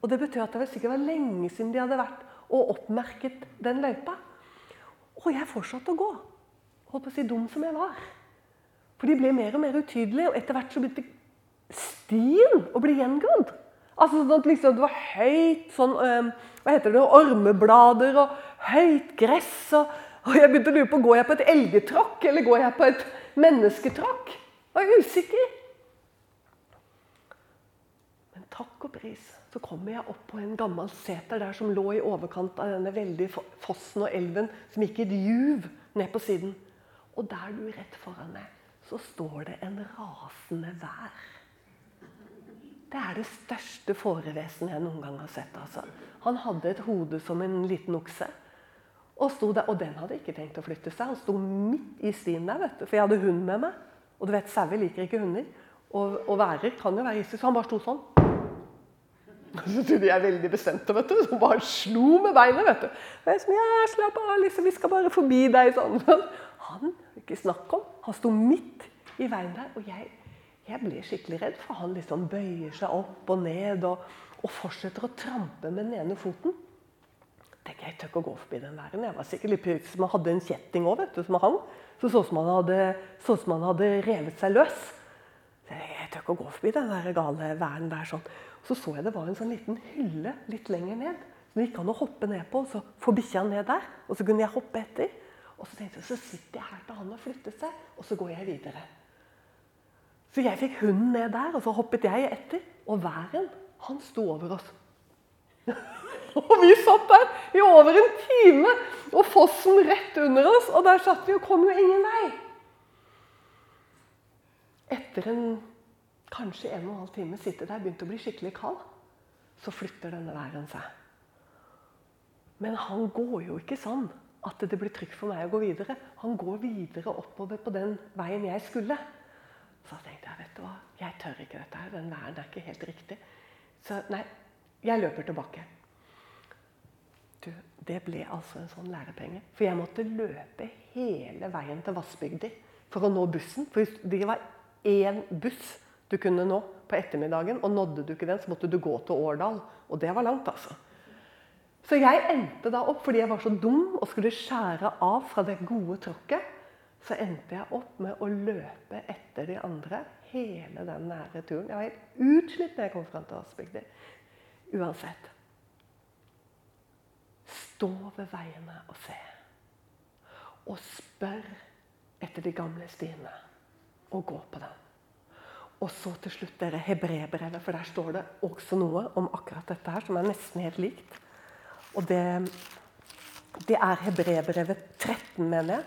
Og Det betød at det var sikkert var lenge siden de hadde vært og oppmerket den løypa. Og jeg fortsatte å gå. Holdt på å si dum som jeg var. For de ble mer og mer utydelige, og etter hvert så begynte stien å bli gjengrodd. Altså sånn at liksom det var høyt sånn øh, Hva heter det? Ormeblader og høyt gress. Og, og jeg begynte å lure på går jeg på et elgetråkk eller går jeg på et mennesketråkk. Jeg var usikker. Men takk og pris så kommer jeg opp på en gammel seter der som lå i overkant av denne veldige fossen og elven som gikk i et juv ned på siden. Og der du rett foran meg, så står det en rasende vær. Det er det største fårevesenet jeg noen gang har sett. Altså. Han hadde et hode som en liten okse. Og, der, og den hadde ikke tenkt å flytte seg. Han sto midt i stien der, vet du, for jeg hadde hund med meg. Og du vet, sauer liker ikke hunder. Og, og værer kan jo være hissige, så han bare sto sånn. Så trodde jeg veldig bestemte, vet du. Så bare slo med beinet. vet du. Og jeg sånn, ja, slapp av, liksom, vi skal bare forbi deg. sånn. Han ikke snakk om. Han sto midt i veien der. Og jeg, jeg ble skikkelig redd, for han liksom bøyer seg opp og ned og, og fortsetter å trampe med den ene foten. Tenk, jeg, tør ikke å gå forbi den væren. Jeg var sikkert litt pynt, som hadde en kjetting òg, som hang. Så så som han hadde, som han hadde revet seg løs. Jeg, tør ikke å gå forbi den der gale væren der sånn. Så så jeg det var en sånn liten hylle litt lenger ned. Så det gikk an å hoppe ned på. Så får bikkja ned der, og så kunne jeg hoppe etter. Og så tenkte jeg, så sitter jeg her til han har flyttet seg, og så går jeg videre. Så jeg fikk hunden ned der, og så hoppet jeg etter. Og væren, han sto over oss. og vi satt der i over en time, og fossen rett under oss. Og der satt vi og kom jo ingen vei. Etter en kanskje en og en halv time sitte der, begynte å bli skikkelig kald, så flytter denne væren seg. Men han går jo ikke sånn at det blir trygt for meg å gå videre. Han går videre oppover på den veien jeg skulle. Så tenkte jeg vet du hva, jeg tør ikke dette her. Den væren er ikke helt riktig. Så nei, jeg løper tilbake. Du, det ble altså en sånn lærepenge. For jeg måtte løpe hele veien til Vassbygdi for å nå bussen. For det var én buss du kunne nå på ettermiddagen. Og nådde du ikke den, så måtte du gå til Årdal. Og det var langt, altså. Så jeg endte da opp, fordi jeg var så dum og skulle skjære av fra det gode tråkket, så endte jeg opp med å løpe etter de andre hele den nære turen. Jeg var helt utslitt når jeg kom fram til Aspbygdi. Uansett. Stå ved veiene og se. Og spør etter de gamle stiene. Og gå på den. Og så til slutt dere hebreerbrevet, for der står det også noe om akkurat dette her, som er nesten helt likt. Og det, det er hebreerbrevet 13, mener jeg.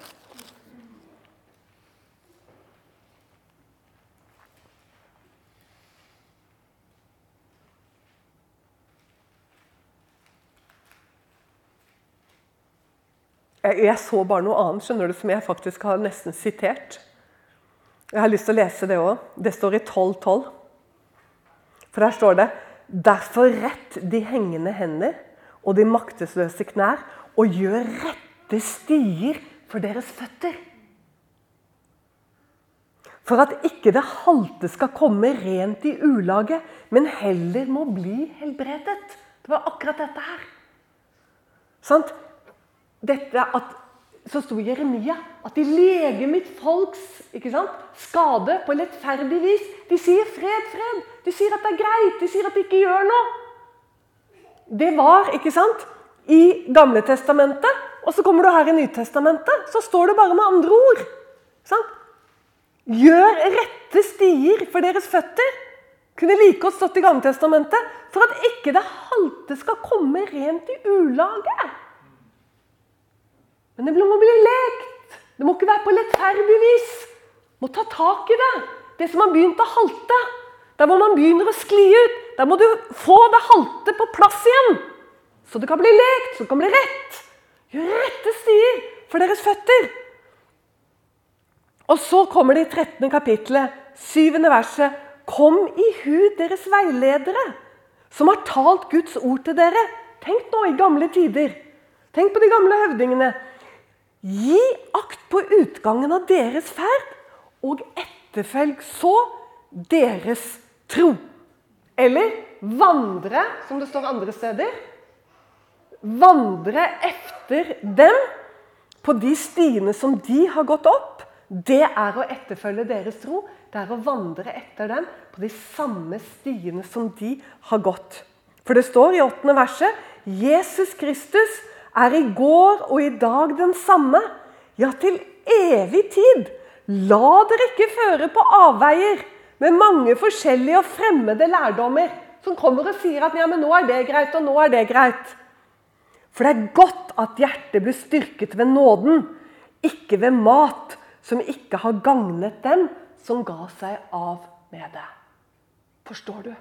Jeg så bare noe annet skjønner du, som jeg faktisk har nesten sitert. Jeg har lyst til å lese det òg. Det står i 12.12. For der står det Derfor rett de hengende hender og de maktesløse knær, og gjør rette stier for deres føtter. For at ikke det halte skal komme rent i ulaget, men heller må bli helbredet. Det var akkurat dette her. Sant? Dette at så sto Jeremia at de leger mitt folks sant, skade på lettferdig vis. De sier 'fred, fred'. De sier at det er greit. De sier at de ikke gjør noe. Det var ikke sant, i Gamle testamentet. Og så kommer du her i Nytestamentet, så står det bare med andre ord. Sant? Gjør rette stier for deres føtter. Kunne like godt stått i Gamle testamentet. For at ikke det halte skal komme rent i ulage. Men det må bli lekt. Det må ikke være på lettferdig vis. Må ta tak i det. Det som har begynt å halte. Der hvor man begynner å skli ut. Der må du få det halte på plass igjen. Så det kan bli lekt, så det kan bli rett. Gjør rette stier for deres føtter. Og så kommer det i 13. kapittelet, 7. verset. Kom i hu deres veiledere, som har talt Guds ord til dere. Tenk nå i gamle tider. Tenk på de gamle høvdingene. Gi akt på utgangen av deres ferd, og etterfølg så deres tro. Eller vandre, som det står andre steder. Vandre efter dem på de stiene som de har gått opp. Det er å etterfølge deres tro. Det er å vandre etter dem på de samme stiene som de har gått. For det står i åttende verset Jesus Kristus er i går og i dag den samme, ja, til evig tid. La dere ikke føre på avveier med mange forskjellige og fremmede lærdommer som kommer og sier at ja, men nå er det greit, og nå er det greit. For det er godt at hjertet blir styrket ved nåden, ikke ved mat som ikke har gagnet den som ga seg av med det. Forstår du?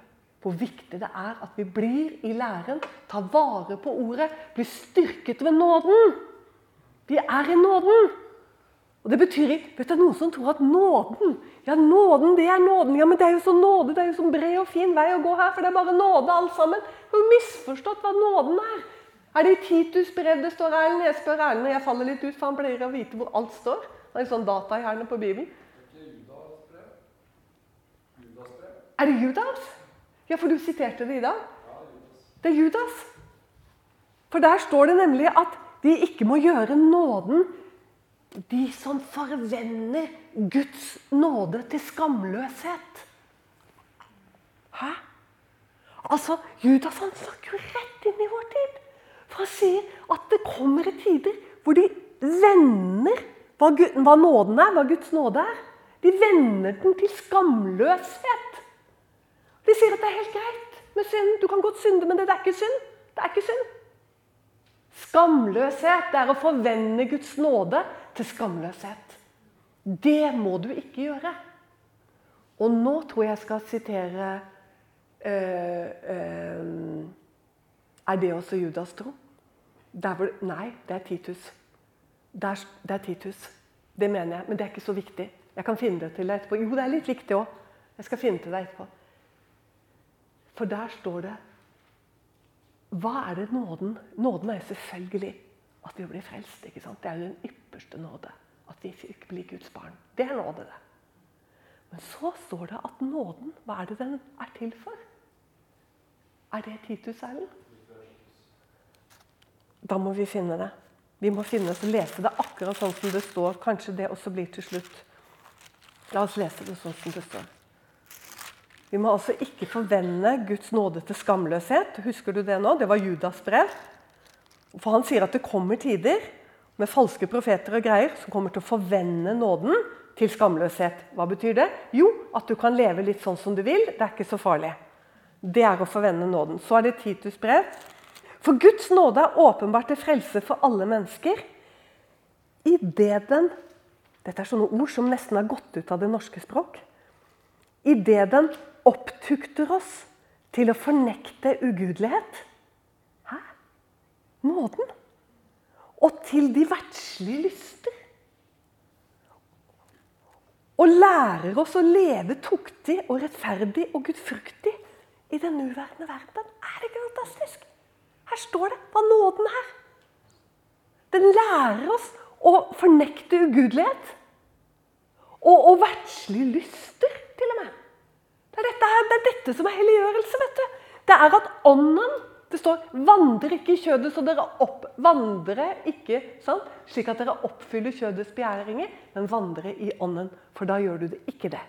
Hvor viktig det er at vi blir i læren, tar vare på ordet, blir styrket ved nåden. Vi er i nåden. Og det betyr ikke, vet du, Noen som tror at nåden ja, nåden, det er nåden. Ja, men det er jo så nåde, det er jo så bred og fin vei å gå her, for det er bare nåde alt sammen. Du har misforstått hva nåden er. Er det i Titus brev det står Erlend? Jeg spør Erlend og jeg faller litt ut, for han pleier å vite hvor alt står. Det er en sånn datahjerne på Bibelen. Er det Judas? Ja, for du siterte det i dag. Det er Judas. For der står det nemlig at de ikke må gjøre nåden de som forvender Guds nåde til skamløshet. Hæ? Altså, Judas han snakker jo rett inn i vår tid. For han sier at det kommer tider hvor de vender hva, hva nåden er, hva Guds nåde er. De vender den til skamløshet. De sier at det er helt greit med synd. Du kan godt synde, men det er ikke synd. Det er ikke synd. Skamløshet det er å forvende Guds nåde til skamløshet. Det må du ikke gjøre. Og nå tror jeg jeg skal sitere øh, øh, Er det også Judas tro? Hvor, nei, det er Titus. Det er, det er, Titus. Det mener jeg, men det er ikke så viktig. Jeg kan finne det til deg etterpå. Jo, det er litt viktig òg. Jeg skal finne til deg etterpå. For der står det Hva er det nåden Nåden er selvfølgelig at vi blir frelst. ikke sant? Det er jo den ypperste nåde. At vi ikke blir Guds barn. Det er nåde, det. Men så står det at nåden, hva er det den er til for? Er det Titus, Erlend? Da må vi finne det. Vi må finne oss og lese det akkurat sånn som det står. Kanskje det også blir til slutt. La oss lese det sånn som det står. Vi må altså ikke forvende Guds nåde til skamløshet. Husker du det nå? Det var Judas brev. For han sier at det kommer tider med falske profeter og greier som kommer til å forvende nåden til skamløshet. Hva betyr det? Jo, at du kan leve litt sånn som du vil. Det er ikke så farlig. Det er å forvende nåden. Så er det Titus brev. For Guds nåde er åpenbart til frelse for alle mennesker. I det den Dette er sånne ord som nesten har gått ut av det norske språk. I det den opptukter oss til å fornekte ugudelighet. Hæ? Nåden. Og til de verdslige lyster. Og lærer oss å leve tuktig og rettferdig og gudfruktig i den uverdende verden. Er det ikke fantastisk? Her står det hva nåden er. Den lærer oss å fornekte ugudelighet. Og, og verdslige lyster, til og med. Det er dette, her, det er dette som er helliggjørelse. vet du. Det er at ånden det står 'vandrer ikke i kjødet', så dere oppvandrer ikke sant? slik at dere oppfyller kjødets begjæringer, men vandrer i ånden. For da gjør du det ikke det.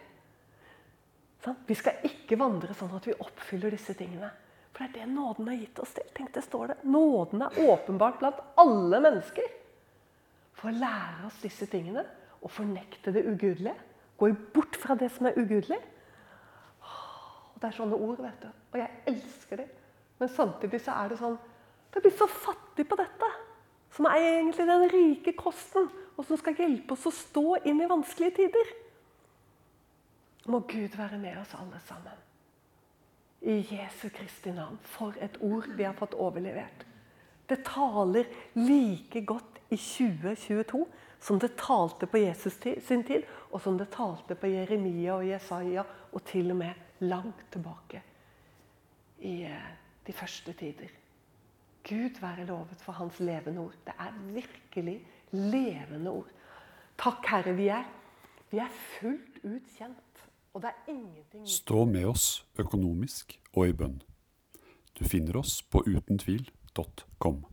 Sånn? Vi skal ikke vandre sånn at vi oppfyller disse tingene. For det er det nåden har gitt oss til. Tenk, det står det. Nåden er åpenbart blant alle mennesker. For å lære oss disse tingene og fornekte det ugudelige. Gå bort fra det som er ugudelig det er sånne ord, vet du. Og jeg elsker det. Men samtidig så er det sånn Det blir så fattig på dette. Som er egentlig den rike kosten, og som skal hjelpe oss å stå inn i vanskelige tider. Må Gud være med oss alle sammen. I Jesu Kristi navn. For et ord vi har fått overlevert. Det taler like godt i 2022 som det talte på Jesus sin tid, og som det talte på Jeremia og Jesaja, og til og med langt tilbake i eh, de første tider. Gud være lovet for hans levende ord. Det er virkelig levende ord. Takk, Herre, vi er, vi er fullt ut kjent. Og det er ingenting Stå med oss økonomisk og i bønn. Du finner oss på utentvil.com.